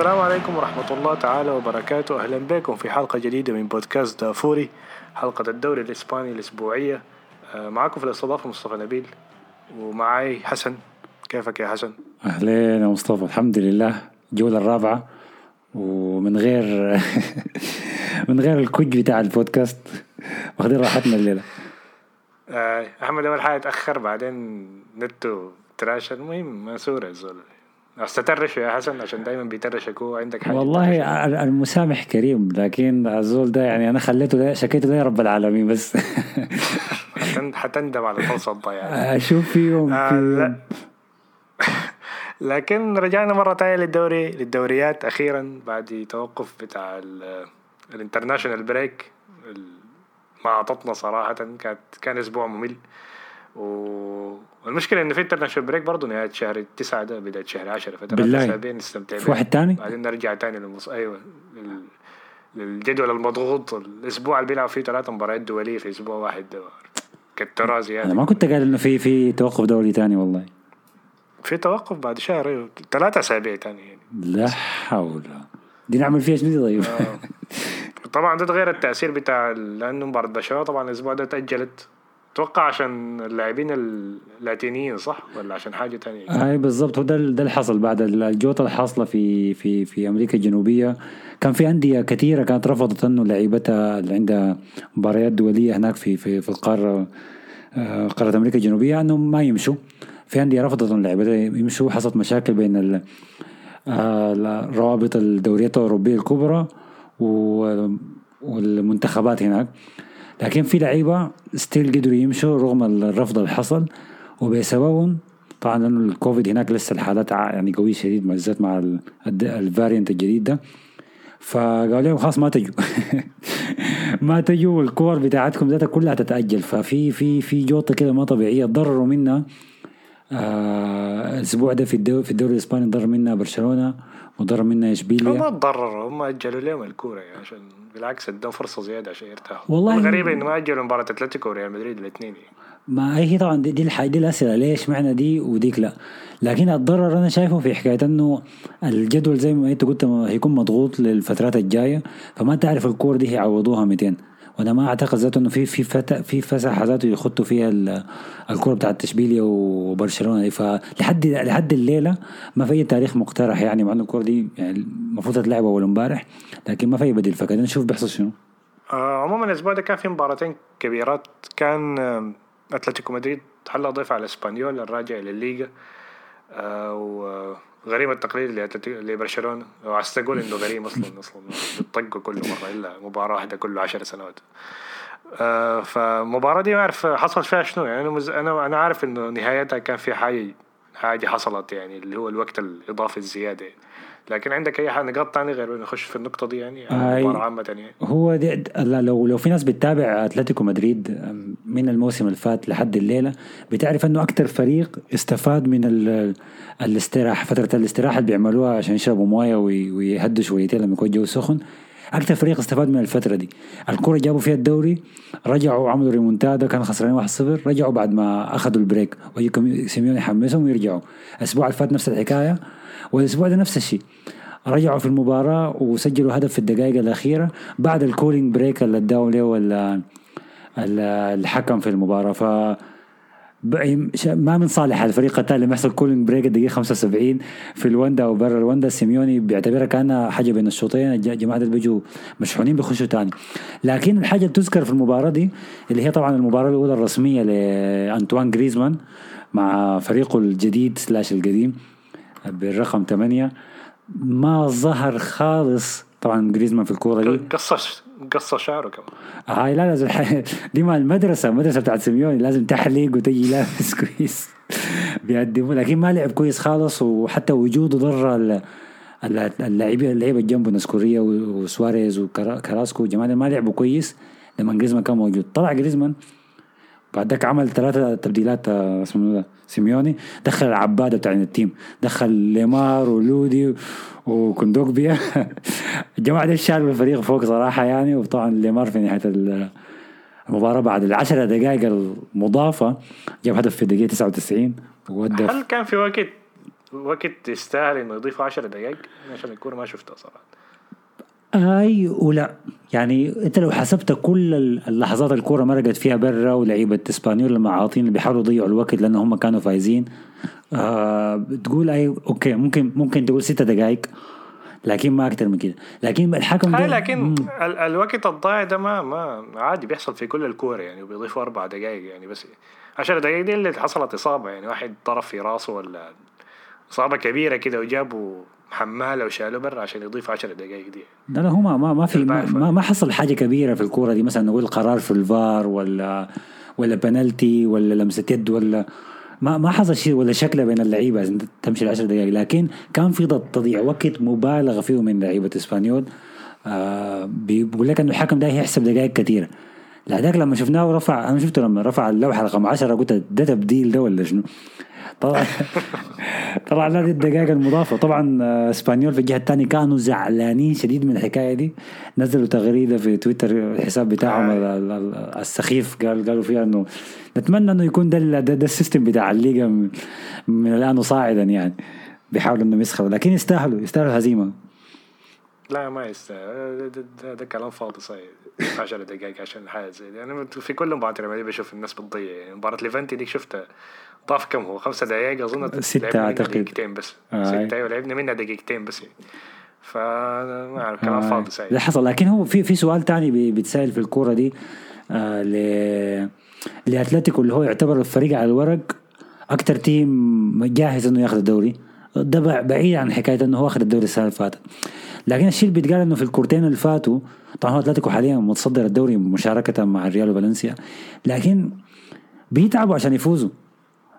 السلام عليكم ورحمة الله تعالى وبركاته. أهلا بكم في حلقة جديدة من بودكاست دافوري حلقة الدوري الإسباني الأسبوعية. آه، معكم في الاستضافة مصطفى نبيل ومعاي حسن. كيفك يا حسن؟ أهلين يا مصطفى الحمد لله. الجولة الرابعة ومن غير من غير الكوج بتاع البودكاست واخدين راحتنا الليلة. آه، أحمد أول حاجة تأخر بعدين نتو تراش المهم مسورة الزول. استترش يا حسن عشان دايما بيترشك هو عندك حاجة والله. المسامح كريم لكن الزول ده يعني أنا خليته ده شكيته ده يا رب العالمين بس. حتن- حتندم على أشوف فيهم آه، فيهم. لا. لكن رجعنا مرة تانية للدوري للدوريات أخيرا بعد توقف بتاع ال- ال international break ما أعطتنا صراحة. كانت كان أسبوع ممل. و- والمشكلة إن في international break برضه نهاية شهر تسعة ده بداية شهر عشرة فترات بالله. أسابيع نستمتع في. واحد تاني؟ بعدين نرجع تاني للمص... أيوه لل- للجدول المضغوط. الأسبوع اللي بيلعب فيه ثلاث مباريات دولية في أسبوع واحد ده. كالتراث أنا يعني ما كنت قايل إنه في في توقف دولي تاني والله. في توقف بعد شهر أيوه ثلاثة أسابيع تاني يعني. لا حول. دي نعمل فيها شنو طيب؟ طبعا ده غير التأثير بتاع لأنه مباراة برشلونة طبعا الأسبوع ده تأجلت. أتوقع عشان اللاعبين اللاتينيين صح؟ ولا عشان حاجة تانية؟ هاي بالضبط. هو ده اللي حصل بعد الجوطة اللي حاصله في في في أمريكا الجنوبية. كان في أندية كثيرة كانت رفضت إنه لعيبتها اللي عندها مباريات دولية هناك في في في القارة آه، قارة أمريكا الجنوبية انهم ما يمشوا. في أندية رفضت ان لعيبتها يمشوا. حصلت مشاكل بين آه، روابط الدوريات الأوروبية الكبرى والمنتخبات هناك. لكن في لعيبة still قدروا يمشوا رغم الرفض اللي حصل وبسببهم طبعا لأنه الكوفيد هناك لسه الحالات يعني قوية شديد بالذات مع ال variant الجديد ده. فقالوا لهم خلاص ما تجوا. ما تجوا والكور بتاعتكم ذاتها كلها تتاجل ففي في في جوطة كده ما طبيعية تضرروا منها آه الأسبوع ده في الدوري في الدوري الإسباني ضر منها برشلونة وضر منها هم اشبيليا ما تضرروا هم أجلوا لهم الكورة يعني عشان بالعكس ادهم فرصة زيادة عشان يرتاحوا. والله- الغريبة إنه ما أجلوا مباراة أتلتيكو وريال مدريد الاثنين يعني. ما هي طبعا دي, دي دي الأسئلة ليش معنى دي وديك لا. لكن الضرر أنا شايفه في حكاية إنه الجدول زي ما أنت قلت هيكون مضغوط للفترات الجاية فما تعرف الكور دي هيعوضوها 200 وأنا ما أعتقد ذاته إنه في في في فسحه ذاته يخطوا فيها ال- الكوره بتاعت اشبيليا وبرشلونة دي. فلحد لحد الليلة ما في تاريخ مقترح يعني مع انه الكوره دي يعني المفروض تتلعب أول امبارح لكن ما في بديل. فكده نشوف بيحصل شنو. آه عموما الأسبوع ده كان في مباراتين كبيرات. كان آم، أتلتيكو مدريد حل ضيف على إسبانيول الراجع للليغا آه وغريم التقليد لبرشلونة وعايز أقول إنه غريم أصلا أصلا. بتطقوا كل مرة إلا مباراة واحدة كل عشر سنوات. آه فالمباراة دي ما أعرف حصل فيها شنو. يعني. أنا أنا عارف إنه نهايتها كان في حاجة حاجة حصلت يعني اللي هو الوقت الإضافي الزيادة. لكن عندك حاجة نقاط تانية غير نخش في النقطة دي يعني أي. المباراة عامة يعني هو دي لا لو لو في ناس بتتابع أتلتيكو مدريد من الموسم اللي فات لحد الليلة بتعرف إنه أكتر فريق استفاد من ال- الاستراحه فترة الاستراحة اللي بيعملوها عشان يشربوا مويه وي- ويهدوا شويتين لما يكون الجو سخن أكتر فريق استفاد من الفترة دي؟ الكرة جابوا فيها الدوري رجعوا عملوا ريمونتادا كانوا خسرانين 1-0 رجعوا بعد ما أخذوا ال break. ويجوا سيميوني يحمسهم ويرجعوا. الأسبوع اللي فات نفس الحكاية والأسبوع ده نفس الشيء. رجعوا في المباراة وسجلوا هدف في الدقائق الأخيرة بعد ال cooling break اللي اداه ال- الحكم في المباراة. ف ما من صالح الفريق. الثاني لما يحصل cooling break الدقيقة 75 في الوندا أو برا الوندا سيميوني بيعتبرها كانها حاجة بين الشوطين. الج- الجماعة دول بيجوا مشحونين بيخشوا تاني. لكن الحاجة اللي تذكر في المباراة دي اللي هي طبعا المباراة الأولى الرسمية لأنطوان جريزمان مع فريقه الجديد slash القديم بالرقم 8 ما ظهر خالص طبعا جريزمان في الكورة دي. قصة قصة شعره كمان. هاي لا لازم دي مع المدرسة المدرسة بتاعت سيميوني لازم تحلق وتجي لابس كويس. بيقدموا لكن ما لعب كويس خالص وحتى وجوده ضر ال- ال- اللاعبين اللعيبة جنبه نسكوريا وسواريز وكراسكو الجماعه دي ما لعبوا كويس لما جريزمان كان موجود. طلع جريزمان بعد ذاك عمل ثلاثة تبديلات آه، اسمه سيميوني. دخل العباده بتاع ال team. دخل ليمار ولودي وكوندوكبيا الجماعة دي شالوا الفريق فوق صراحة يعني. وطبعا ليمار في نهاية ال- المباراة بعد العشرة دقائق المضافة جاب هدف في الدقيقة 99 وودى هل كان في وقت وقت يستاهل إنه يضيفوا 10 دقائق؟ عشان الكورة ما شفتها صراحة. أي ولا. يعني أنت لو حسبت كل اللحظات الكورة مرقت فيها برا ولعيبه إسبانيول لما عاطين اللي بيحاولوا يضيعوا الوقت لأن هم كانوا فايزين. آه بتقول اي okay ممكن ممكن تقول ستة دقائق لكن ما أكثر من كده. لكن الحكم هاي لكن ال الوقت الضايع ده ما ما عادي بيحصل في كل الكورة يعني وبيضيفوا أربع دقائق يعني بس 10 دقائق دي اللي حصلت إصابة يعني واحد طرف في راسه ولا إصابة كبيرة كده وجابوا حماله وشالوا برا عشان يضيف 10 دقائق دي. لا لا هو ما ما في ما, ما حصل حاجة كبيرة في الكورة دي. مثلا نقول قرار في الفار ولا ولا بنالتي ولا لمسه يد ولا ما ما حصل شيء ولا شكلة بين اللعيبة تمشي العشر دقائق. لكن كان في تضييع وقت مبالغ فيه من لعيبة إسبانيول. آه بيقول لك إنه الحكم ده يحسب دقائق كثيرة. لذلك لما شفناه رفع أنا شفته لما رفع اللوحة رقم 10 قلت ده تبديل ده ولا شنو؟ طبعا طبعا هذه الدقائق المضافة طبعا آه، إسبانيول في الجهة الثانية كانوا زعلانين شديد من الحكاية دي نزلوا تغريدة في تويتر الحساب بتاعهم آه. السخيف قال قالوا فيها إنه نتمنى إنه يكون ده ده, ده ال system بتاع الليجا من, الآن وصاعدا يعني بيحاولوا إنهم يسخروا لكن يستاهلوا يستاهلوا الهزيمة لا ما يستاهل ده, ده, ده كلام فاضي صحيح. 10 دقائق عشان حاجة زي دي أنا في كل مباراة ريال بشوف الناس بتضيع. يعني مباراة ليفانتي ديك شفتها. طاف كم هو؟ خمسة دقائق أظن ستة أعتقد. دقيقتين بس. آه ستة أيوه لعبنا منها دقيقتين بس. يعني فما أعرف كلام آه فاضي سعيد حصل. لكن هو في في سؤال تاني بيتسأل في الكورة دي آه ل لأتلتيكو اللي هو يعتبر الفريق على الورق. أكثر تيم جاهز إنه ياخذ الدوري. ده بعيد عن حكاية إنه هو أخذ الدوري السنة اللي فاتت. لكن الشيء اللي بيتقال إنه في الكورتين اللي فاتوا طبعا هو أتلتيكو حاليا متصدر الدوري مشاركة مع الريال وفالنسيا لكن بيتعبوا عشان يفوزوا.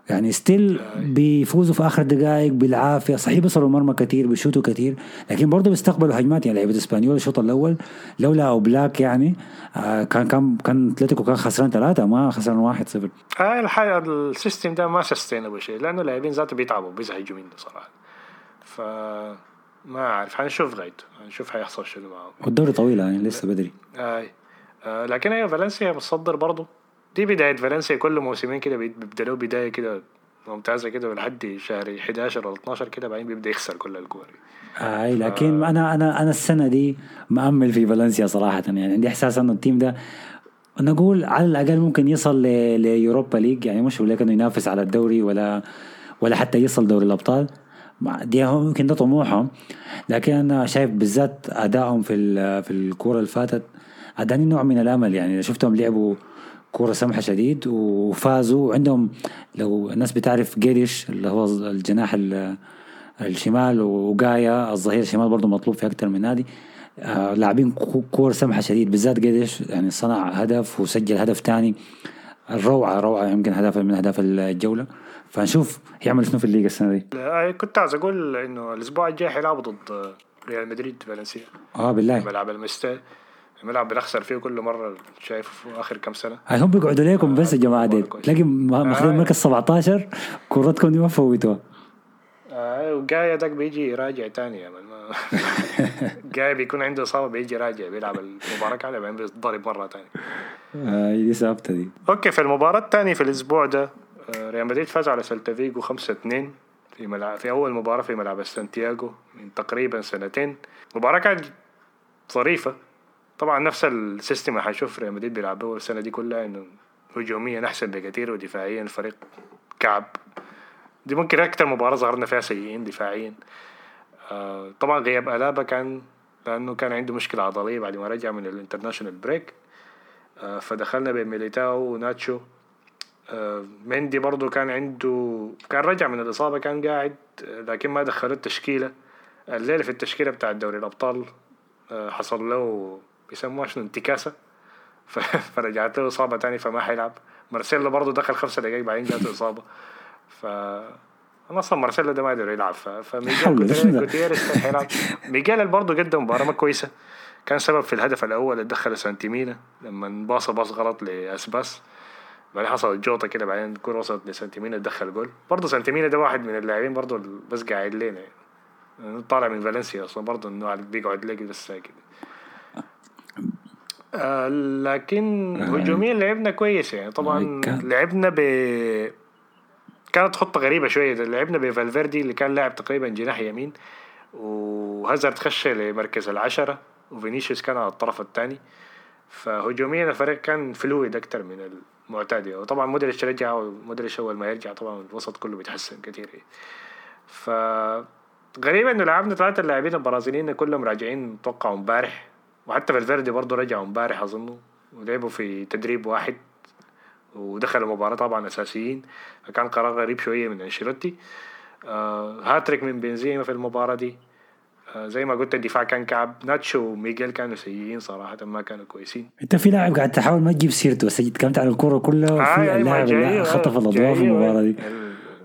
يعني still بيفوزوا في آخر دقائق بالعافية. صحيح بيصلوا المرمى كثير بيشوتوا كثير لكن برضه بيستقبلوا هجمات. يعني لعيبة إسبانيول الشوط الأول لولا أوبلاك يعني آه كان كان كان أتلتيكو كان خسران ثلاثة ما خسران واحد صفر. آه الحقيقة ال system ده ما sustainable شيء لأنه اللاعبين ذاته بيتعبوا بيزهجوا منه صراحة. ف ما أعرف حنشوف غايته حنشوف حيحصل شنو معه والدوري طويل يعني لسه بدري. آه. آه لكن أيوه فالنسيا متصدر برضه دي بداية فالنسيا كل موسمين كده بيبدأ له بداية كده ممتازة كده لحد شهر 11 ولا 12 كده بعدين بيبدأ يخسر كل الكور. أي لكن آه. أنا أنا أنا السنة دي مأمل في فالنسيا صراحة. يعني عندي إحساس إنه ال team ده نقول على الأقل ممكن يصل ليوروبا ليج. يعني مش ولا انه ينافس على الدوري ولا ولا حتى يصل دوري الأبطال. دي ممكن ده طموحهم. لكن أنا شايف بالذات أدائهم في في الكورة اللي فاتت أداني نوع من الأمل. يعني شفتهم لعبوا كورة سمحة شديد وفازوا وعندهم لو الناس بتعرف جيريش اللي هو الجناح الشمال وجايا الظهير الشمال برضه مطلوب في أكثر من نادي آه لاعبين كورة سمحة شديد. بالذات جيريش يعني صنع هدف وسجل هدف ثاني الروعة روعة يمكن هدف من أهداف الجولة. فنشوف يعمل شنو في الليغا السنة دي. كنت عايز أقول إنه الأسبوع الجاي حيلعبوا ضد ريال مدريد فالنسيا. آه بالله. ملعب المستاد الملعب بنخسر فيه كل مرة شايف في آخر كم سنة. هاي هم بيقعدوا ليكم بس يا جماعة دي تلاقي ماخذين مركز 17 كورتكم دي ما فوتوها. آه وجاي داك بيجي يراجع تاني جاي بيكون عنده إصابة بيجي يراجع بيلعب المباراة كاملة بعدين بيتضرب مرة تانية. آه دي ثابته دي. okay في المباراة الثانية في الأسبوع ده آه، ريال مدريد فاز على سلتا فيجو 5 2 في ملعب في أول مباراة في ملعب سانتياغو من تقريبا سنتين. مباراة كانت ظريفة. طبعا نفس ال system اللي حنشوف ريال مدريد بيلعبوه السنة دي كلها إنه هجوميا أحسن بكثير ودفاعيا الفريق كعب. دي ممكن أكتر مباراة ظهرنا فيها سيئين دفاعيا. آه طبعا غياب ألابا كان لأنه كان عنده مشكلة عضلية بعد ما رجع من ال international break. آه فدخلنا بميليتاو وناتشو. آه مندي برضو كان عنده كان رجع من الإصابة كان قاعد لكن ما دخلوا التشكيلة الليلة في التشكيلة بتاع دوري الأبطال آه حصل له بيسموها شنو انتكاسة. فرجعت له إصابة تاني فما حيلعب. مارسيلو برضه دخل خمسة دقايق بعدين جاته إصابة ف أنا أصلا مارسيلو ده ما قدر يلعب. فميجيل جوتيريز كان حيلعب. ميجيل برضه قدم مباراة ما كويسة. كان سبب في الهدف الأول اللي دخل سانتيمينا لما باص باص غلط لأسباس. بعدين حصلت جوطة كده بعدين الكورة وصلت لسانتيمينا دخل جول. برضه سانتيمينا ده واحد من اللاعبين برضه بس قاعد لنا يعني. طالع من فالنسيا أصلا برضه إنه بيقعد لك بس ساكت آه لكن آه. هجوميا لعبنا كويس يعني. طبعا لعبنا ب كانت خطة غريبة شوية. لعبنا بفالفيردي اللي كان لاعب تقريبا جناح يمين وهازارد خش لمركز العشرة وفينيسيوس كان على الطرف الثاني. فهجوميا الفريق كان fluid أكثر من المعتاد وطبعا مودريتش رجع ومودريتش أول ما يرجع. طبعا الوسط كله بيتحسن كثير. ف غريب إنه لعبنا ثلاثة اللاعبين البرازيليين كلهم راجعين أتوقع امبارح. وحتى فالفيردي برضه رجعوا امبارح اظنه ولعبوا في تدريب واحد. ودخلوا المباراة طبعا أساسيين. فكان قرار غريب شوية من أنشيلوتي. آه هاتريك من بنزيما في المباراة دي. زي ما قلت الدفاع كان كعب. ناتشو وميغيل كانوا سيئين صراحة ما كانوا كويسين. أنت في لاعب قاعد تحاول ما تجيب سيرته بس تكلمت عن الكورة كلها وفي آه اللاعب اللي خطف الاضواء في المباراة دي.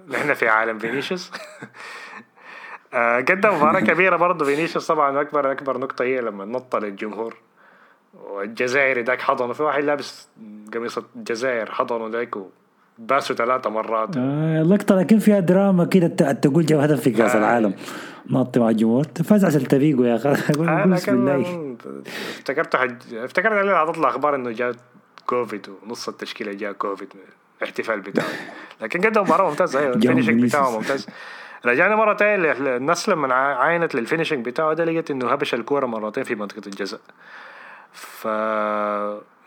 نحن في عالم فينيسيوس. آه قدم مباراة كبيرة برضه. فينيسيوس طبعا أكبر أكبر نقطة هي لما نط للجمهور والجزائري ذاك حضنه. في واحد لابس قميص الجزائر حضنه ذاك وباسوا ثلاثة مرات. آه لقطة لكن فيها دراما كده تقول جاب هدف في كأس آه. العالم. نط مع الجمهور فاز على سلتافيجو يا أخي. آه لكن افتكرت حج... افتكرت عليه تطلع أخبار إنه جاء كوفيد ونص التشكيلة جاء كوفيد. الاحتفال بتاعه. لكن قدم مباراة ممتازة. أيوه ال finishing بتاعه ممتاز. رجعنا مرة تانية الناس لما عاينت لل finishing بتاعه ده لقيت إنه هبش الكورة مرتين في منطقة الجزاء. ف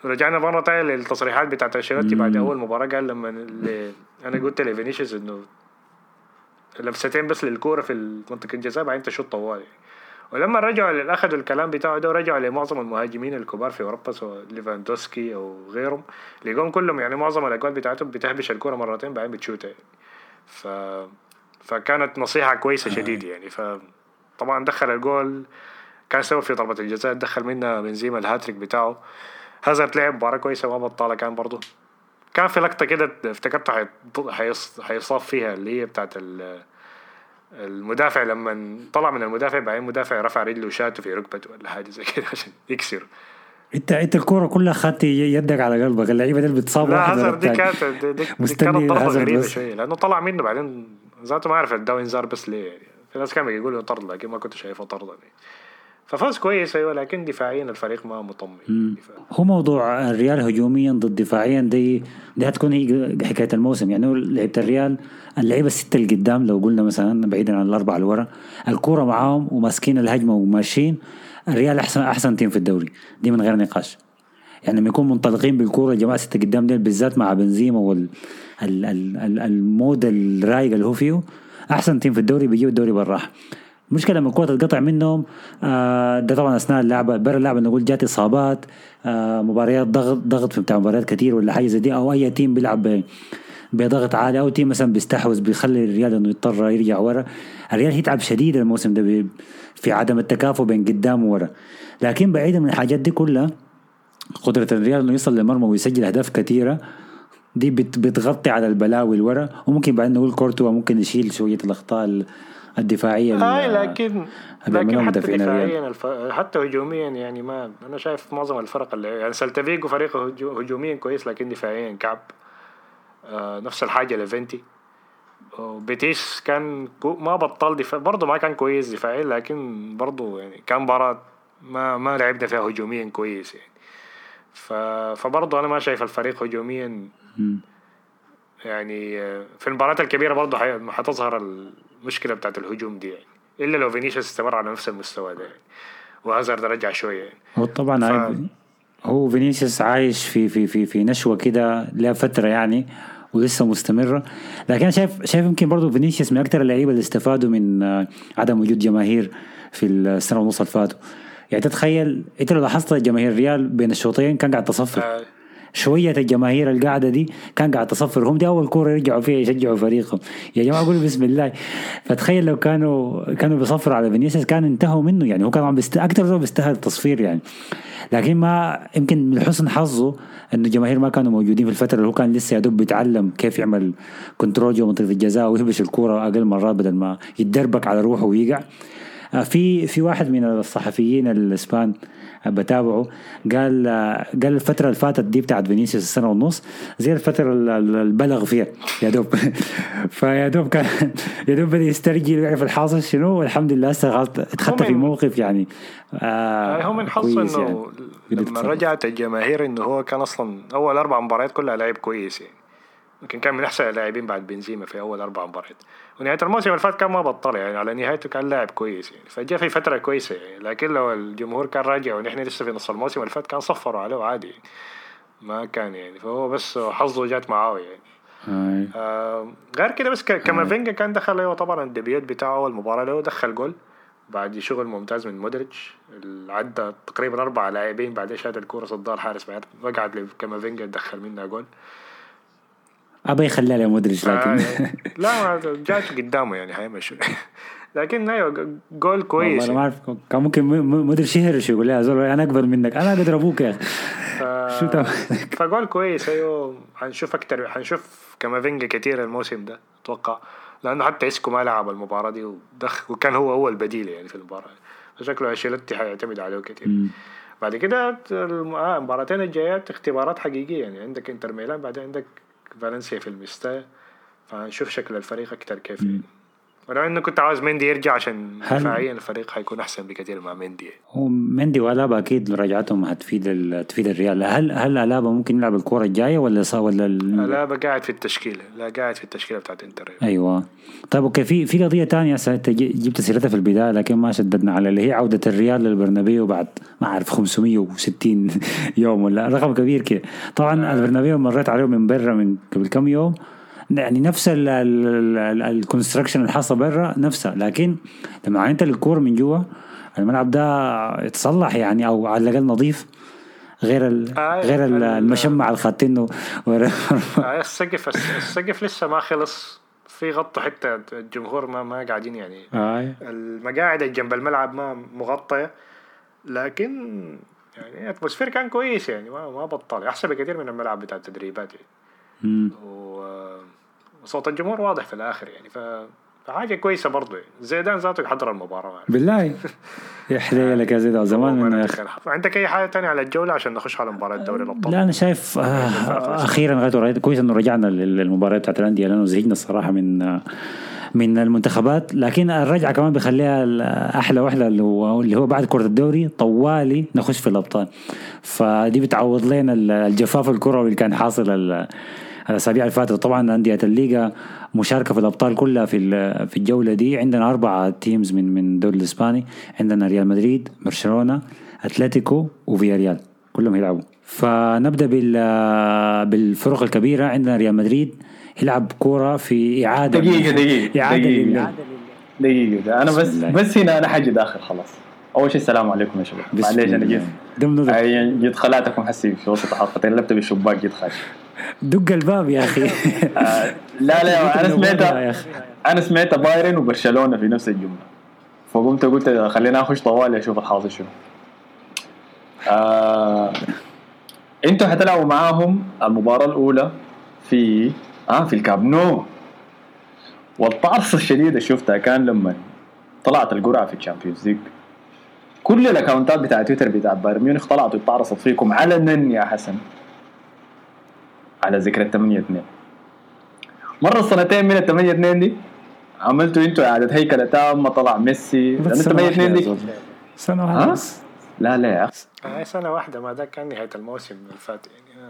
رجعنا مرة تانية للتصريحات بتاعت انشيلوتي بعد أول مباراة قال لما اللي أنا قلت لفينيسيوس إنه لمستين بس للكورة في منطقة الجزاء بعدين تشوط طوال. يعني. ولما رجعوا أخذوا الكلام بتاعه ده ورجعوا لمعظم المهاجمين الكبار في أوروبا سواء ليفاندوسكي أو غيرهم. لقوهم كلهم يعني معظم الاجوال بتاعتهم بتهبش الكورة مرتين بعدين بتشوتها يعني. ف فكانت نصيحة كويسة شديد يعني. فطبعا دخل الجول كان سبب في ضربة الجزاء دخل منها بنزيما الهاتريك بتاعه. هازارد لعب مباراة كويسة وما بطالة كان برضه. كان في لقطة كده افتكرته حيصاف فيها اللي هي بتاعت المدافع لما طلع من المدافع بعدين المدافع رفع رجله وشاته في ركبته ولا حاجة زي كده عشان يكسر انت انت الكورة كلها خدت يدك على قلبك اللعيبة دي بتصاب لا هازارد دي كانت دي, دي, دي كانت ضربة غريبة شوية لأنه طلع منه بعدين ذاته ما اعرف اداه انذار بس ليه يعني. في ناس كانوا يقولوا طرد لكن ما كنت شايفه طرد يعني. ففاز كويس أيوه لكن دفاعيا الفريق ما مطمن هو موضوع الريال هجوميا ضد دفاعيا دي دي هتكون هي حكاية الموسم. يعني لعيبه الريال اللعيبة الستة اللي قدام لو قلنا مثلا بعيدا عن الأربعة اللي ورا الكوره معاهم وماسكين الهجمة وماشيين الريال أحسن أحسن team في الدوري. دي من غير نقاش. يعني لما يكون منطلقين بالكوره الجماعة سته قدام ديل بالذات مع بنزيما وال ال ال ال ال mood الرايق اللي هو فيه أحسن team في الدوري بيجيب الدوري بالراحة. المشكلة لما الكوره تتقطع منهم آه ده طبعا أثناء اللعبه برا اللعبه نقول جات إصابات آه مباريات ضغط ضغط في بتاع مباريات كثير ولا حاجة زي دي أو أي team بيلعب بضغط عالي أو team مثلا بيستحوذ بيخلي الريال إنه يضطر يرجع ورا. الريال يتعب شديد الموسم ده في عدم التكافؤ بين قدام وورا. لكن بعيدا من الحاجات دي كلها قدرة الريال إنه يوصل للمرمى ويسجل أهداف كثيرة دي بتغطي على البلاوي اللي ورا وممكن بعدين نقول كورتوا ممكن يشيل شوية الأخطاء الدفاعية آه لكن لكن حتى دفاعيا. الف... حتى هجوميا يعني ما أنا شايف معظم الفرق اللي يعني سلتافيجو فريقه هجوميا كويس لكن دفاعيا كعب. آه نفس الحاجة ليفنتي بيتيس كان ما بطل دفاع برضه ما كان كويس دفاعيا لكن برضه يعني كان مباراة ما ما لعبنا فيها هجوميا كويس يعني. ف... فبرضه أنا ما شايف الفريق هجوميا يعني في المباريات الكبيرة برضه حتظهر المشكلة بتاعت الهجوم دي يعني. إلا لو فينيسيوس استمر على نفس المستوى ده يعني. وهازارد رجع شوية يعني. هو طبعا ف... هو فينيسيوس عايش في في في في نشوة كده لها فترة يعني ولسه مستمرة. لكن أنا شايف شايف يمكن برضه فينيسيوس من أكثر اللعيبة اللي استفادوا من عدم وجود جماهير في السنة ونص اللي فاتوا. يعني تتخيل أنت لو لاحظت جماهير الريال بين الشوطين كان قاعد تصفر. شوية الجماهير القاعدة دي كان قاعد تصفر هم دي أول كورة يرجعوا فيها يشجعوا فريقهم. يا جماعة قولوا بسم الله. فتخيل لو كانوا كانوا بيصفروا على فينيسيوس كان انتهوا منه يعني. هو كان عم بيست... أكثر زول بيستاهل التصفير يعني. لكن ما يمكن من حسن حظه إنه الجماهير ما كانوا موجودين في الفترة اللي هو كان لسه يا دوب بيتعلم كيف يعمل control جوا منطقة الجزاء ويهبش الكورة أقل مرات بدل ما يتدربك على روحه ويقع. في في واحد من الصحفيين الإسبان بتابعه قال آه، قال الفترة اللي فاتت دي بتاعت فينيسيوس السنة ونص زي الفترة اللي بلغ فيها. يا دوب فيا دوب كان يا دوب بدأ يسترجي ويعرف الحاصل شنو والحمد لله هسه اتخطى في موقف يعني آه هو من حظه إنه يعني. لما رجعت الجماهير إنه هو كان أصلا أول أربع مباريات كلها لعب كويس يعني. يمكن كان من أحسن اللاعبين بعد بنزيما في أول أربع مباريات. ونهاية الموسم اللي فات كان ما بطل يعني على نهايته كان لاعب كويس يعني. فجاء في فترة كويسة يعني. لكن لو الجمهور كان راجع ونحن لسه في نص الموسم اللي فات كان صفروا عليه عادي يعني. ما كان يعني. فهو بس حظه جات معاه يعني. آه غير كده بس كامافينجا كان دخل أيوه طبعا ال debut بتاعه اول مباراه له دخل جول بعد شغل ممتاز من مودريتش عدى تقريبا أربع لاعبين بعدين شات الكوره صدها الحارس بعد وقعت لكامافينجا دخل منها جول. ابى يخليها لمودريتش لكن. آه لا جات قدامه يعني حيمشي لكن أيوه جول كويس والله ما أعرف كان ممكن مودريتش يهرش يقول يا زول أنا أكبر منك أنا أقدر أبوك يا أخي. شو فجول كويس أيوه حنشوف أكتر حنشوف كامافينجا كثير الموسم ده أتوقع. لأنه حتى إسكو ما لعب المباراة دي ودخل وكان هو هو البديل يعني في المباراة. فشكله أنشيلوتي حيعتمد عليه كثير بعد كده آه، المباراتين الجايات اختبارات حقيقية يعني عندك إنتر ميلان بعدين عندك فالنسيا في المستوى فنشوف شكل الفريق أكثر كيف يعني. ولو إنه كنت عاوز مندي يرجع عشان دفاعيا الفريق حيكون أحسن بكثير مع مندي. هو مندي وألابا أكيد رجعتهم هتفيد تفيد الريال. هل هل ألابا ممكن يلعب الكورة الجاية ولا صار ولا ألابا قاعد في التشكيلة لا قاعد في التشكيلة بتاعت إنتر. أيوه. طيب okay في في قضية ثانية جبت سيرتها في البداية لكن ما شددنا على اللي هي عودة الريال للبرنابيو بعد ما أعرف 560 يوم ولا رقم كبير كده. طبعا. البرنابيو مريت عليه من برا من قبل كم يوم. يعني نفس ال construction اللي حاصل برا نفسها. لكن لما عينت الكور من جوا الملعب ده يتصلح يعني أو على الأقل نظيف غير آه غير المشمع الخاتينه آه السقف السقف لسه ما خلص. في غطوا حتى الجمهور ما ما قاعدين يعني. آه. المقاعد جنب الملعب ما مغطيه لكن يعني اتموسفير كان كويس يعني ما ما بطل. أحسن بكثير من الملعب بتاع التدريبات يعني. و صوت الجمهور واضح في الآخر يعني ف فحاجة كويسة برضه يعني. زيدان ذاته يحضر المباراة يعني. بالله. يا حليلك يا زيدان زمان يا أخي. عندك أي حاجة ثانية على الجولة عشان نخش على مباراة دوري الأبطال؟ لا أنا شايف آه أخيرا غايته كويس إنه رجعنا للمباراة بتاعت الأندية لأنه زهقنا الصراحة من من المنتخبات. لكن الرجعة كمان بيخليها أحلى واحدة اللي هو اللي هو بعد كرة الدوري طوالي نخش في الأبطال. فدي بتعوض لنا الجفاف الكروي اللي كان حاصل الأسابيع اللي فاتت. طبعا أندية الليغا مشاركة في الأبطال كلها في في الجولة دي. عندنا أربعة teams من من الدوري الإسباني. عندنا ريال مدريد برشلونة أتلتيكو وفيا ريال كلهم يلعبوا. فنبدأ بال بالفرق الكبيرة. عندنا ريال مدريد يلعب كورة في إعادة دقيقة دقيقة إعادة دقيقة. دقيقة. أنا بس بس هنا أنا حاجي داخل خلاص. أول شيء السلام عليكم يا شباب. معليش أنا جيت. جيت خلاتكم حسي في وسط حلقتين. لبت بالشباك جيت خاش دق الباب يا أخي. آه، لا لا أنا سمعت أنا سمعت بايرن وبرشلونة في نفس الجملة. فقمت قلت خلينا أخش طوالي أشوف الحاصل شنو. آه أنتوا حتلعبوا معاهم المباراة الأولى في آه في الكابنو والطعصه الشديده اللي شفتها كان لما طلعت القرعة في ال Champions League. كل الأكونتات بتاع تويتر بتاع بايرن ميونخ طلعت واتعرصت فيكم علنا يا حسن. على ذكرى 8 2 مرة سنتين من ال 8 2 دي عملتوا أنتوا إعادة هيكلة تامة طلع ميسي. لأن 8 2 دي سنة واحدة بس. لا لا يا أخي. سنة واحدة ما ده كان نهاية الموسم اللي فات يعني.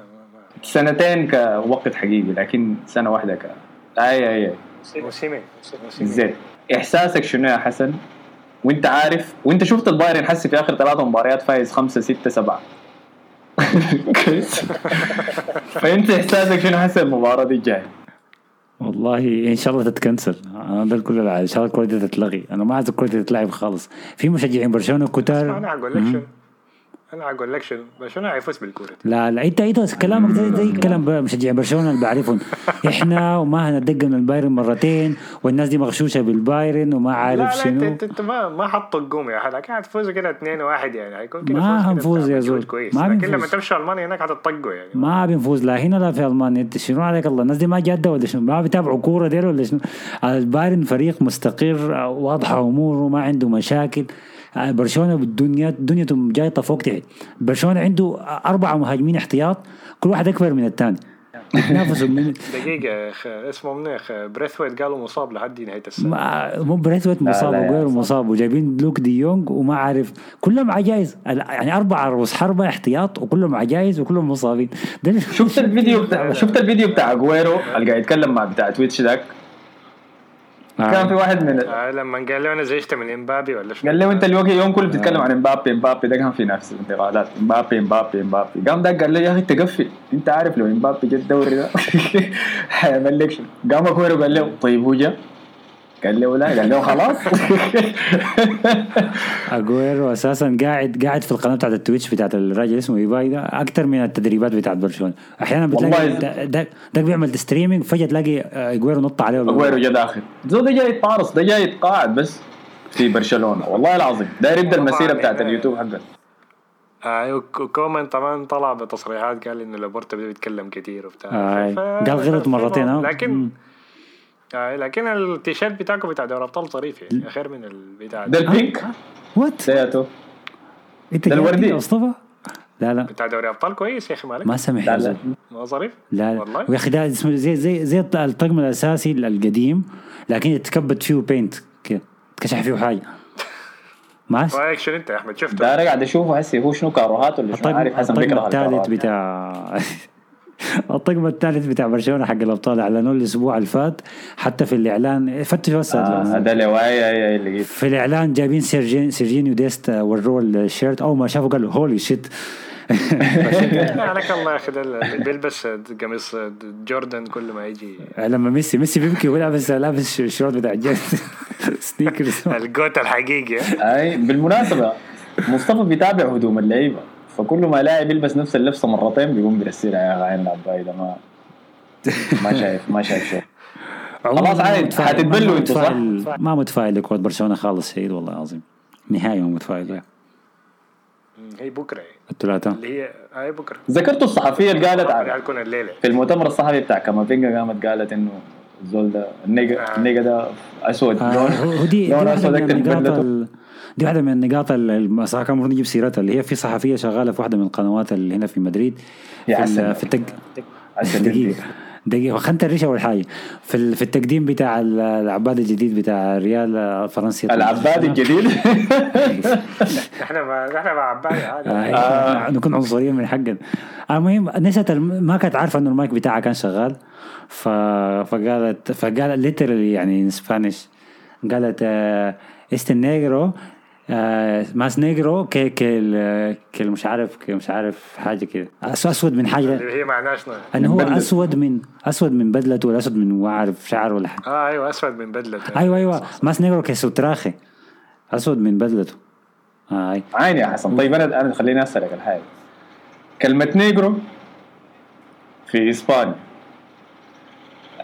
سنتين كوقت حقيقي لكن سنة واحدة ك اي اي اي موسمين زين. إحساسك شنو يا حسن؟ وأنت عارف وأنت شفت البايرن حسي في آخر ثلاث مباريات فايز خمسة ستة سبعة. كويس فأنت إحساسك شنو هسه المباراة دي الجاية؟ والله إن شاء الله تتكنسل. أنا ده كل إن شاء الله الكره دي تتلغي. أنا ما عايز الكره دي تتلعب خالص. في مشجعين برشلونة كتار أنا أقول لك شنو؟ أنا أقول لك شنو برشلونة حيفوز بالكورة. لا لا انت إنت كلامك زي, زي كلام مشجعين برشلونة اللي بعرفهم. إحنا وما هندق من البايرن مرتين والناس دي مغشوشة بالبايرن وما عارف لا شنو. لا انت, إنت ما ما حطوا القوم يا حدا كانت تفوز كده 2 1 يعني. هيكون كده ما هنفوز يا زول. ما لكن لما تمشوا ألمانيا هناك حتطقوا يعني. ما بنفوز لا هنا لا في ألمانيا. إنت شنو عليك الله؟ الناس دي ما جادة ولا شنو؟ ما بيتابعوا كورة ديل ولا شنو؟ البايرن فريق مستقر واضحة أموره ما عنده مشاكل. برشلونة بالدنيا دنيته جايطه فوق تحت. برشلونة عنده أربعة مهاجمين احتياط كل واحد أكبر من الثاني. بيتنافسوا من دقيقة أخ اسمه أخ؟ بريثويت قالوا مصاب لحد نهاية السنة. ما- مو بريثويت مصاب أخي. مصاب. وجايبين لوك دي يونغ وما عارف كلهم عجايز. يعني أربعة رؤوس حربة احتياط وكلهم عجايز وكلهم مصابين. شفت الفيديو بتاع شفت الفيديو بتاع أجويرو؟ اللي قاعد يتكلم مع بتاع تويتش ذاك؟ آه. كان في واحد من آه لما قال له أنا زعجت من إمبابي ولا شنو قال له أنت الوقت يوم كله بتتكلم عن إمبابي إمبابي ده كان في نفس الانتقادات. إمبابي إمبابي إمبابي. قام ده قال له يا أخي تقفل. أنت عارف لو إمبابي جا الدوري ده حيعمل لك شنو قام اكويرو قال له طيب هو جا قال له لا قال له خلاص أجويرو أساسا قاعد قاعد في القناة بتاعت التويتش بتاعت الراجل اسمه ايباي ده أكثر من التدريبات بتاعت برشلونة. أحيانا بتلاقي والله ده, ده, ده بيعمل streaming فجأة تلاقي آه، أجويرو نط عليه. أجويرو جا داخل. زول ده جاي يتطارص ده جاي يتقاعد بس في برشلونة. والله العظيم. داير يبدا المسيرة بتاعت اليوتيوب حقه. آه وك- وكومان طبعا طلع بتصريحات قال انه لابورتا بده يتكلم كثير وبتاع. آه. قال غلط مرتين آه. لكن مم. آه لكن التيشيرت بتاعكم بتاع دوري أبطال ظريف يعني خير من البتاع ده. ال pink وات ده يا انت ده قاعد الوردي. يا مصطفى؟ لا لا. بتاع دوري أبطال كويس يا أخي مالك؟ ما سمح لا يا لا. ما ظريف؟ لا لا. والله. ويا أخي ده اسمه زي زي زي الطقم الأساسي القديم لكن يتكبت فيه بينت كده تكشح فيه حاجة. ما رايك شنو أنت يا أحمد؟ شفته. ده أنا قاعد اشوفه هسه هو شنو كاروهات ولا شنو؟ عارف حسن بيكره الثالث الكاروهات بتاع الطقم الثالث بتاع برشلونة حق الأبطال أعلنوه الأسبوع اللي فات حتى في الإعلان. فتشوا بس آه لواي اي اللي قلت في الإعلان جايبين سيرجين سيرجينيو ديست وروه الشيرت. أول ما شافه قال له هولي شيت عليك الله يا أخي بيلبس قميص جوردن كل ما يجي. لما ميسي ميسي بيبكي ولابس لابس الشورت بتاع الجيت سنيكرز الجوت الحقيقي أي بالمناسبة مصطفى بيتابع هدوم اللعيبة. فكل ما لاعب يلبس نفس اللبسة مرتين بيقوم بيرسلها يا عين العباية ده ما ما شايف ما شايف شيء خلاص عادي، حتتبلوا أنتوا، صح؟ ما متفائل لكرة برشلونة خالص سعيد والله العظيم نهائي ما متفائل. هي بكرة يعني. الثلاثاء اللي هي هاي بكرة ذكرتوا الصحفية اللي قالت حتكون الليلة في المؤتمر الصحفي بتاع كامافينجا قامت قالت إنه الزول ده النيجا آه. النيجا ده أسود آه، لون أسود من أكتر دي واحدة من النقاط اللي كان المفروض نجيب سيرتها اللي هي في صحفية شغالة في واحدة من القنوات اللي هنا في مدريد يا في, التق... عسل دقيقة دقيقة. خلنا الريش أول حاجة. في في التقديم بتاع ال- العباد الجديد بتاع ريال آه، فرنسا العباد الجديد؟ إحنا ما إحنا مع عباية عادي. آه. نكون عنصريين من حقنا. المهم نسيت ما كانت عارفه إنه المايك بتاعها كان شغال. ف... فقالت فقالت literally يعني in Spanish قالت este negro más negro que que que مش عارف que مش عارف حاجة كده. أسود من حاجة. اللي هي معناها شنو؟ انه هو بدلة. أسود من أسود من بدلته ولا أسود من ما اعرف شعر ولا حاجة. آه أيوه أسود من بدلته أيوه أيوه. más negro que su traje. أسود من بدلته آه. عين يا حسن. طيب أنا أنا خليني أسألك الحاجة. كلمة negro في إسبانيا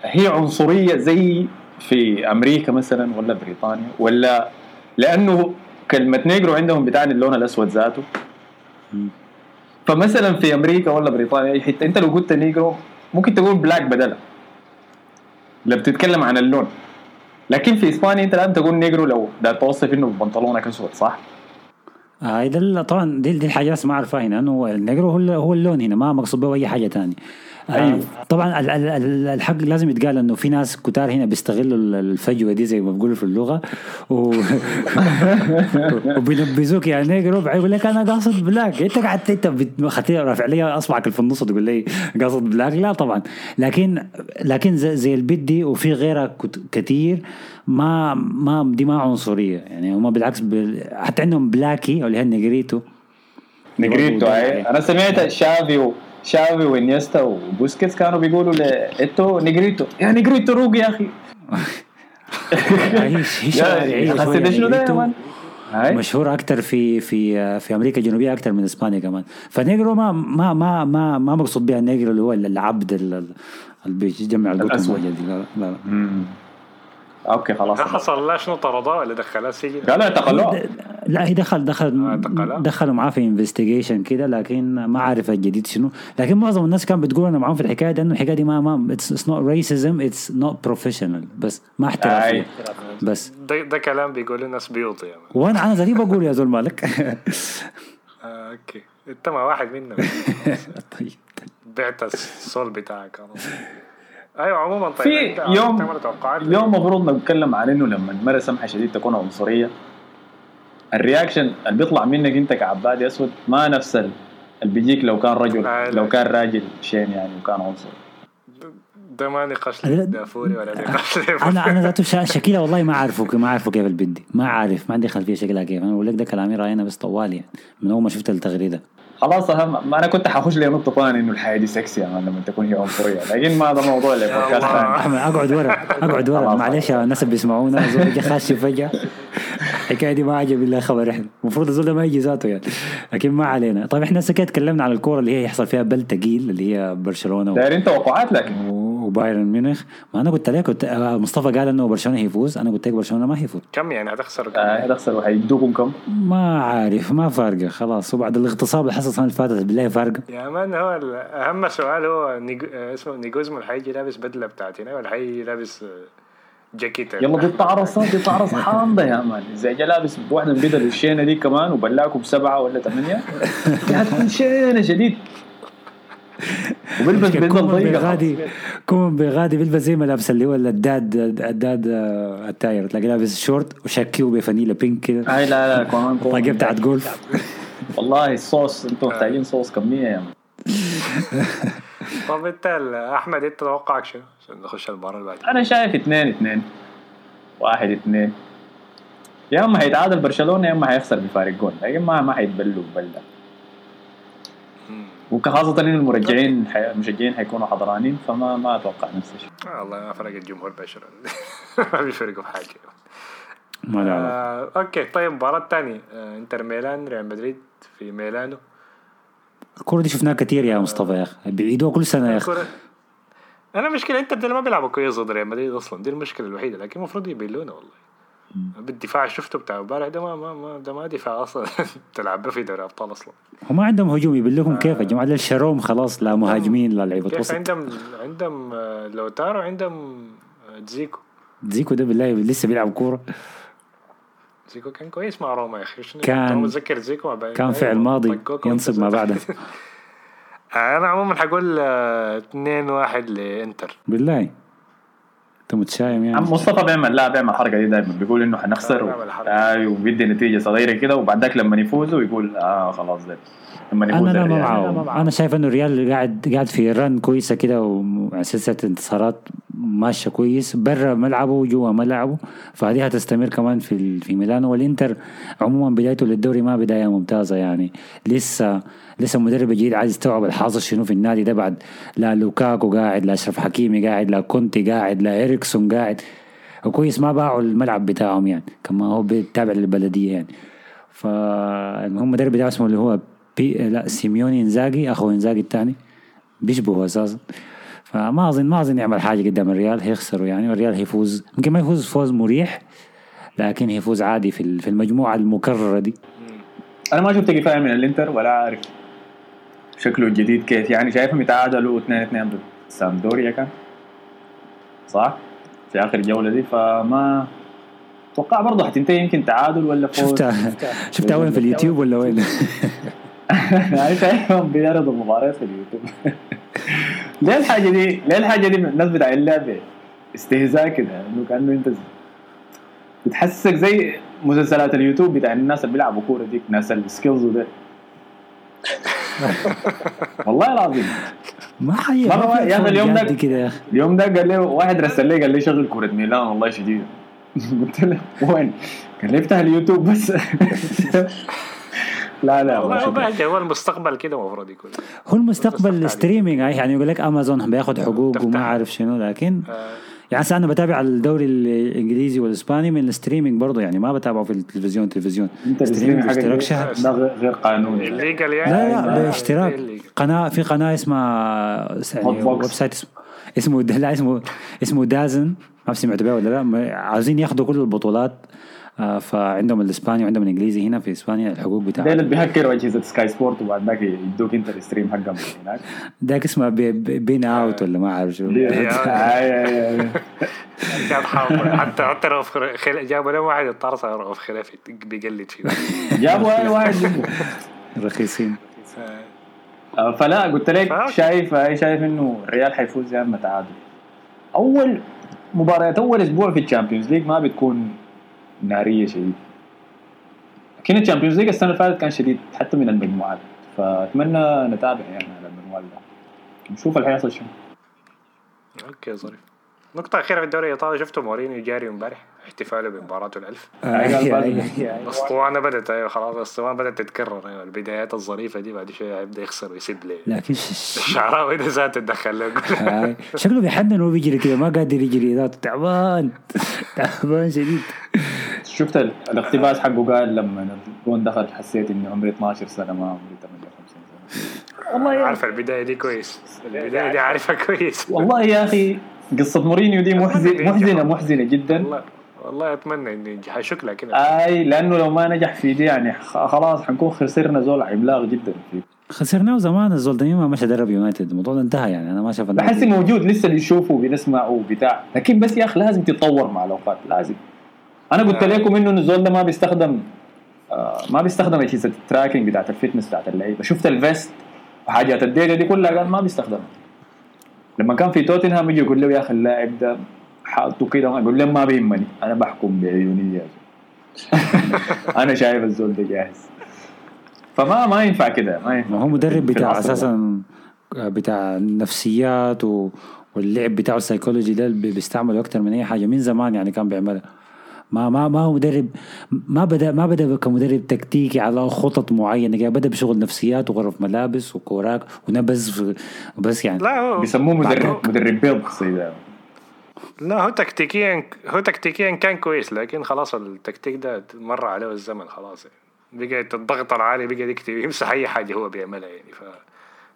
هي عنصرية زي في أمريكا مثلا ولا بريطانيا ولا لأنه كلمة negro عندهم بتعني اللون الأسود ذاته. فمثلا في أمريكا ولا بريطانيا أي حتة أنت لو قلت negro ممكن تقول black بدلها لو بتتكلم عن اللون. لكن في إسبانيا أنت لازم تقول negro لو ده توصف إنه بنطلونك أسود صح؟ آه ده ال- طبعا دي, دي الحاجات ما أعرفها هنا إنه ال negro هو هو اللون هنا ما مقصود به اي حاجة ثانية آه أيوه. طبعا ال- ال- ال- الحق لازم يتقال إنه في ناس كتار هنا بيستغلوا ال- الفجوة دي زي ما بيقولوا في اللغة. و... وبينبذوك يا negro يقول لك أنا قاصد black أنت قعدت أنت خطير رافع لي أصبعك في النص تقول لي قاصد black لا طبعا. لكن لكن زي, زي البيت دي وفي غيرها كت- كتير ما ما دي ما عنصرية. يعني هم بالعكس ب... حتى عندهم blackie اللي هي ال negrito. negrito أي. أنا سمعت شافي و... شافي وانيستا وبوسكيتس كانوا بيقولوا لإيتو negrito يا negrito روق يا أخي شنو ده يا. man؟ مشهور أكثر في في في أمريكا الجنوبيه أكثر من اسبانيا كمان فنيجرو ما ما ما ما, ما مقصود بها النيجرو اللي هو العبد ال- ال- اللي بيجمع القطن دي لا لا, لا. أوكي خلاص. حصل لا شنو طردوه ولا دخلوه؟ السجن قالوا اعتقلوه لا هي دخل دخل اعتقلها؟ دخلوا معاه في investigation كده لكن ما عارف الجديد شنو. لكن معظم الناس كان بتقول أنا معاهم في الحكاية دي إنه الحكاية دي ما ما it's not racism it's not professional بس ما احترافية. أي. بس. ده, ده كلام بيقول الناس بيوطي يعني. وأنا أنا زي بقول يا زول مالك. آه أوكي. انت ما واحد منهم. طيب. بعت ال soul بتاعك. خلاص أيوه عموما طيب في يوم اليوم المفروض نتكلم عن انه لما المرأة سمحة شديد تكون عنصرية. ال reaction اللي بيطلع منك أنت كعبادي أسود ما نفس ال- اللي بيجيك لو كان رجل. لو كان راجل شين يعني وكان عنصري. ده ما نقاش لا. لدافوري ولا نقاش أنا أنا ذاته شكلها والله ما أعرفه ما أعرفه كيف البدي ما عارف ما عندي خلفية شكلها كيف. أنا بقول لك ده كلامي رأينا بس طوال يعني من أول ما شفت التغريدة. خلاص اهم ما أنا كنت حخش لي نقطة ثانية إنه الحياة دي سكسي يعني لما تكون هي عنصرية لكن ما هذا موضوع لبودكاست الله. ثاني. أقعد ورا أقعد ورا. معلش يا الناس اللي بيسمعونا زول خاش فجأة. الحكاية دي ما عجب إلا خبر إحنا. المفروض الزول ده ما يجي ذاته يعني. لكن ما علينا. طيب إحنا هسه كده تكلمنا عن الكورة اللي هي يحصل فيها بل تقيل اللي هي برشلونة و- دايرين توقعات لكن. وبايرن ميونخ. ما أنا قلت لك قلت آه، مصطفى قال إنه برشلونة هيفوز. أنا قلت لك برشلونة ما هيفوز. كم يعني هتخسر؟ كم؟ آه، هتخسر. وحيدوكم كم؟ ما عارف ما فارقة خلاص. وبعد الاغتصاب اللي حصل السنة اللي فاتت بالله فارقة. يا مان هو أهم سؤال هو نيجو... اسمه نيجوزمو حيجي لابس بدلة بتاعت هنا ولا حيجي لابس جاكيت. يلا دي التعرصة دي تعرص حامضة يا مان. إذا جا لابس بواحدة من بدل الشينة دي كمان وبلاكوا بسبعة ولا ثمانية دي حتكون شينة شديد وبيلبس ضيقة بيغادي كومان بيغادي بيلبس زي ما لابس اللي هو الداد الداد آه، التاير. تلاقي لابس شورت وشاكيو بفانيلا بينك كده. هاي لا لا كمان طاقية كمان بتاعت جولف. والله الصوص أنتم محتاجين صوص كمية يا طب انت أحمد انت توقعك شنو؟ عشان نخش المباراة اللي بعدها أنا شايف اثنين اثنين واحد اثنين يا إما هيتعادل برشلونة يا إما هيخسر بفارق جول لكن ما ما هيتبلوا بلده مم. وخاصة إن المرجعين حي... المشجعين حيكونوا حضرانين فما ما أتوقع نفس الشيء. آه والله ما فرق الجمهور برشلونه ما بيفرقوا في حاجة ما لا. آه، أوكي طيب المباراه الثانية آه، إنتر ميلان ريال مدريد في ميلانو. الكورة دي شفناها كتير يا مصطفى يا أخي. بيعيدوها كل سنة يا أخي. أنا مشكلة إنتر ما بيلعبوا كويس ضد ريال مدريد أصلا. دي المشكلة الوحيدة لكن المفروض يبلونا والله. بالدفاع شفته بتاع امبارح ده ما, ما, ما ده ما دفاع أصلا. تلعب به في دوري أبطال أصلا. هم ما عندهم هجوم يبلغهم كيف يا جماعة؟ ده الشروم خلاص لا مهاجمين لا لعيبة كيف؟ وسط. عندهم عندهم آه، لوتارو عندهم آه، زيكو زيكو ده بالله لسه بيلعب كورة. زيكو كان كويس مع روما يا أخي. كان- متذكر زيكو كان فعل ماضي ينصب ما. بعده أنا عموما حقول 2 1 لإنتر. بالله. انت متشايم يعني. عم مصطفى بيعمل لا بيعمل الحركه دي دائما بيقول إنه حنخسر و... آه وبيدي نتيجة صغيرة كده وبعد ذاك لما يفوزوا يقول آه خلاص ده لما يفوز أنا لا ما. معه. أنا شايف إنه الريال قاعد قاعد في رن كويسة كده وسلسله انتصارات ماشية كويس. برا ملعبه وجوا ملعبه. فهذه هتستمر كمان في في ميلانو. والإنتر عموما بدايته للدوري ما بداية ممتازة يعني. لسه لسه مدرب جديد عايز يستوعب الحاصل شنو في النادي ده بعد. لا لوكاكو قاعد لا أشرف حكيمي قاعد لا كونتي قاعد لا اريكسون قاعد. وكويس ما باعوا الملعب بتاعهم يعني كمان هو بتابع للبلدية يعني. فالمهم المدرب بتاعه اسمه اللي هو بي لا سيميوني إنزاجي أخو إنزاجي الثاني. بيشبهه أساسا. فما أظن ما أظن يعمل حاجة قدام الريال هيخسروا يعني والريال هيفوز. يمكن ما يفوز فوز مريح لكن هيفوز عادي في المجموعة المكررة دي. أنا ما شفت كفايه من الإنتر ولا عارف شكله الجديد كيف يعني شايفهم يتعادلوا 2 2 ضد سامبدوريا كان. صح؟ في آخر جولة دي فما أتوقع برضه حتنتهي يمكن تعادل ولا فوز. شفتها. شفتها وين؟ في اليوتيوب ولا وين؟ أنا شايفهم بيعرضوا المباريات في اليوتيوب. ليه الحاجة دي؟ ليه الحاجة دي الناس بتاع اللعبه استهزاء كده؟ إنه كأنه أنت بتحسسك زي مسلسلات اليوتيوب بتاع الناس اللي بيلعبوا كورة ديك ناس ال skills وده. والله العظيم. ما حي مرة يا أخي اليوم ده- كده يا أخي. اليوم ده قال لي واحد رسل لي قال لي شغل كورة ميلان والله شديد. قلت له وين؟ قال لي افتح اليوتيوب بس. لا لا هو المستقبل كده المفروض يكون هو المستقبل بتفتح streaming يعني يقول لك أمازون بياخد حقوق. وما عارف شنو لكن آه، يعني هسه أنا بتابع الدوري الإنجليزي والإسباني من ال streaming برضه يعني ما بتابعه في التلفزيون. التلفزيون انت حقك باشتراك شهر ده غير غير قانوني. الليجل لا يعني لا آه، باشتراك. قناة في قناة اسمها يعني. ويب سايت اسمه اسمه لا اسمه اسمه دازن ما بعرف سمعت بها ولا لا. عاوزين ياخذوا كل البطولات فعندهم الإسباني وعندهم الإنجليزي هنا في إسبانيا الحقوق ديل بتاعها بيهكروا اجهزه سكاي سبورت وبعد ذاك يدوك أنت الستريم حقهم هناك. ذاك اسمه بي- بي- بين اوت ولا ما أعرف شو. حاضر حتى حتى لو في خل... جابوا له واحد الطرس في خلافي بيقلد فيه جابوا اي واحد. رخيصين. آه، فلا قلت لك. شايف آه، شايف إنه الريال حيفوز يا اما تعادل. أول مباريات أول أسبوع في الشامبيونز ليج ما بتكون نارية شديد. لكن الشامبيونز ليج السنة اللي فاتت كان شديد حتى من المجموعات فأتمنى نتابع يعني على المنوال ده نشوف اللي حيحصل شنو. أوكي ظريف نقطة أخيرة في الدوري الإيطالي. شفتوا مورينيو جاري امبارح. احتفاله بمباراته الألف. آه، أي- الأسطوانة بدأت أيوة خلاص الأسطوانة بدأت تتكرر أيوة. البدايات الظريفة دي بعد شوية يبدأ يخسر ويسيب لي لكن الشعراوي ده ذاته تدخل له. آه، شكله بيحنن وهو بيجري كده ما قادر يجري. ذاته تعبان. تعبان شديد. شفت ال- الاقتباس حقه قال لما الجون دخل حسيت إني عمري 12 سنة ما عمري 58 سنة. والله عارف البداية دي كويس. البداية دي عارفها كويس. والله يا أخي قصة مورينيو دي محزن محزنة محزنة جدا. والله والله أتمنى إني حشك لها كده. أي لأنه لو ما نجح في دي يعني خ- خلاص حنكون خسرنا زول عملاق جدا فيه. خسرناه زمان الزول ده ما من درب يونايتد. الموضوع ده انتهى يعني أنا ما شايف إنه- بحس موجود لسه بيشوفوا بنسمعوا بتاع لكن بس يا أخي لازم تتطور مع الأوقات لازم. أنا قلت. لكم إنه الزول ده ما بيستخدم آه ما بيستخدم اجهزه ال tracking بتاعت ال fitness بتاعت اللعيبة شفت ال vest وحاجات ال data دي كلها قال ما بيستخدمها لما كان في توتنهام يجي يقول له يا أخي اللاعب ده حاطه كده أقول له ما بيهمني أنا بحكم بعيوني. أنا شايف الزول ده جاهز فما ما ينفع كده ما ينفع ما هو مدرب بتاع. أساسا بتاع النفسيات و... واللعب بتاعه السيكولوجي ده بيستعمله أكتر من أي حاجة من زمان يعني كان بيعملها ما ما ما هو مدرب ما بدأ ما بدأ كمدرب تكتيكي على خطط معينة كده بدأ بشغل نفسيات وغرف ملابس وكوراك ونبذ بس يعني. لا هو بيسموه مدرب مدرب بيض ده لا هو تكتيكيا هو تكتيكيا كان كويس لكن خلاص التكتيك ده مر عليه الزمن خلاص يعني. بقى الضغط العالي بقى يكتب يمسح أي حاجة هو بيعملها يعني. ف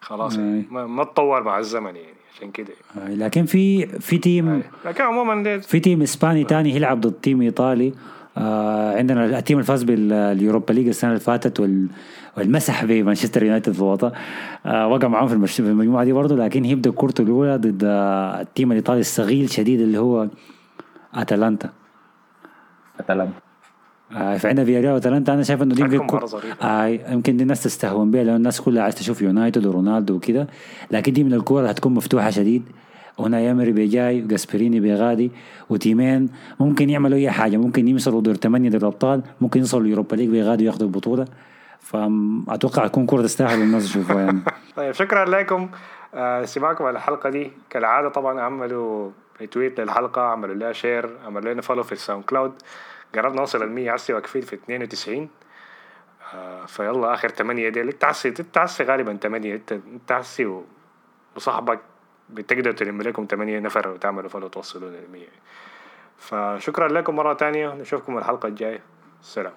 خلاص يعني. ما, ما تطور مع الزمن يعني عشان كده. آه، لكن في في team لكن عموما في team إسباني تاني يلعب ضد team إيطالي. آه عندنا ال team اللي فاز باليوروبا ليج السنة اللي فاتت وال والمسح بمانشستر يونايتد في الوطن آه وقع معاهم في, المش... في المجموعة دي برضه لكن هيبدا كورته الأولى ضد آه التيم الإيطالي الصغير شديد اللي هو أتلانتا. أتلانتا. آه فعندنا فياريال واتلانتا أنا شايف إنه دي يمكن. آه يمكن دي الناس تستهون بها لأن الناس كلها عايزة تشوف يونايتد ورونالدو وكده. لكن دي من الكور هتكون مفتوحة شديد. هنا يامري بيجاي وجاسبريني بيغادي وتيمين ممكن يعملوا أي حاجة. ممكن يوصلوا دور ثمانيه دور الابطال ممكن يوصلوا اليوروبا ليج بيغادوا ياخذوا البطولة. فاتوقع تكون كره تستاهل الناس يشوفوها يعني. طيب شكرا لكم. آه، استماعكم على الحلقة دي. كالعادة طبعا عملوا tweet للحلقة عملوا لها share عملوا لنا follow في ال SoundCloud. قربنا نوصل ال 100 هسه واقفين في 92 آه، فيلا آخر 8 دي انت هسي انت هسي غالبا 8 انت انت هسي وصاحبك بتقدروا تلم لكم 8 نفر وتعملوا follow توصلوا لل 100 فشكرا لكم مرة ثانية نشوفكم الحلقة الجاية. سلام.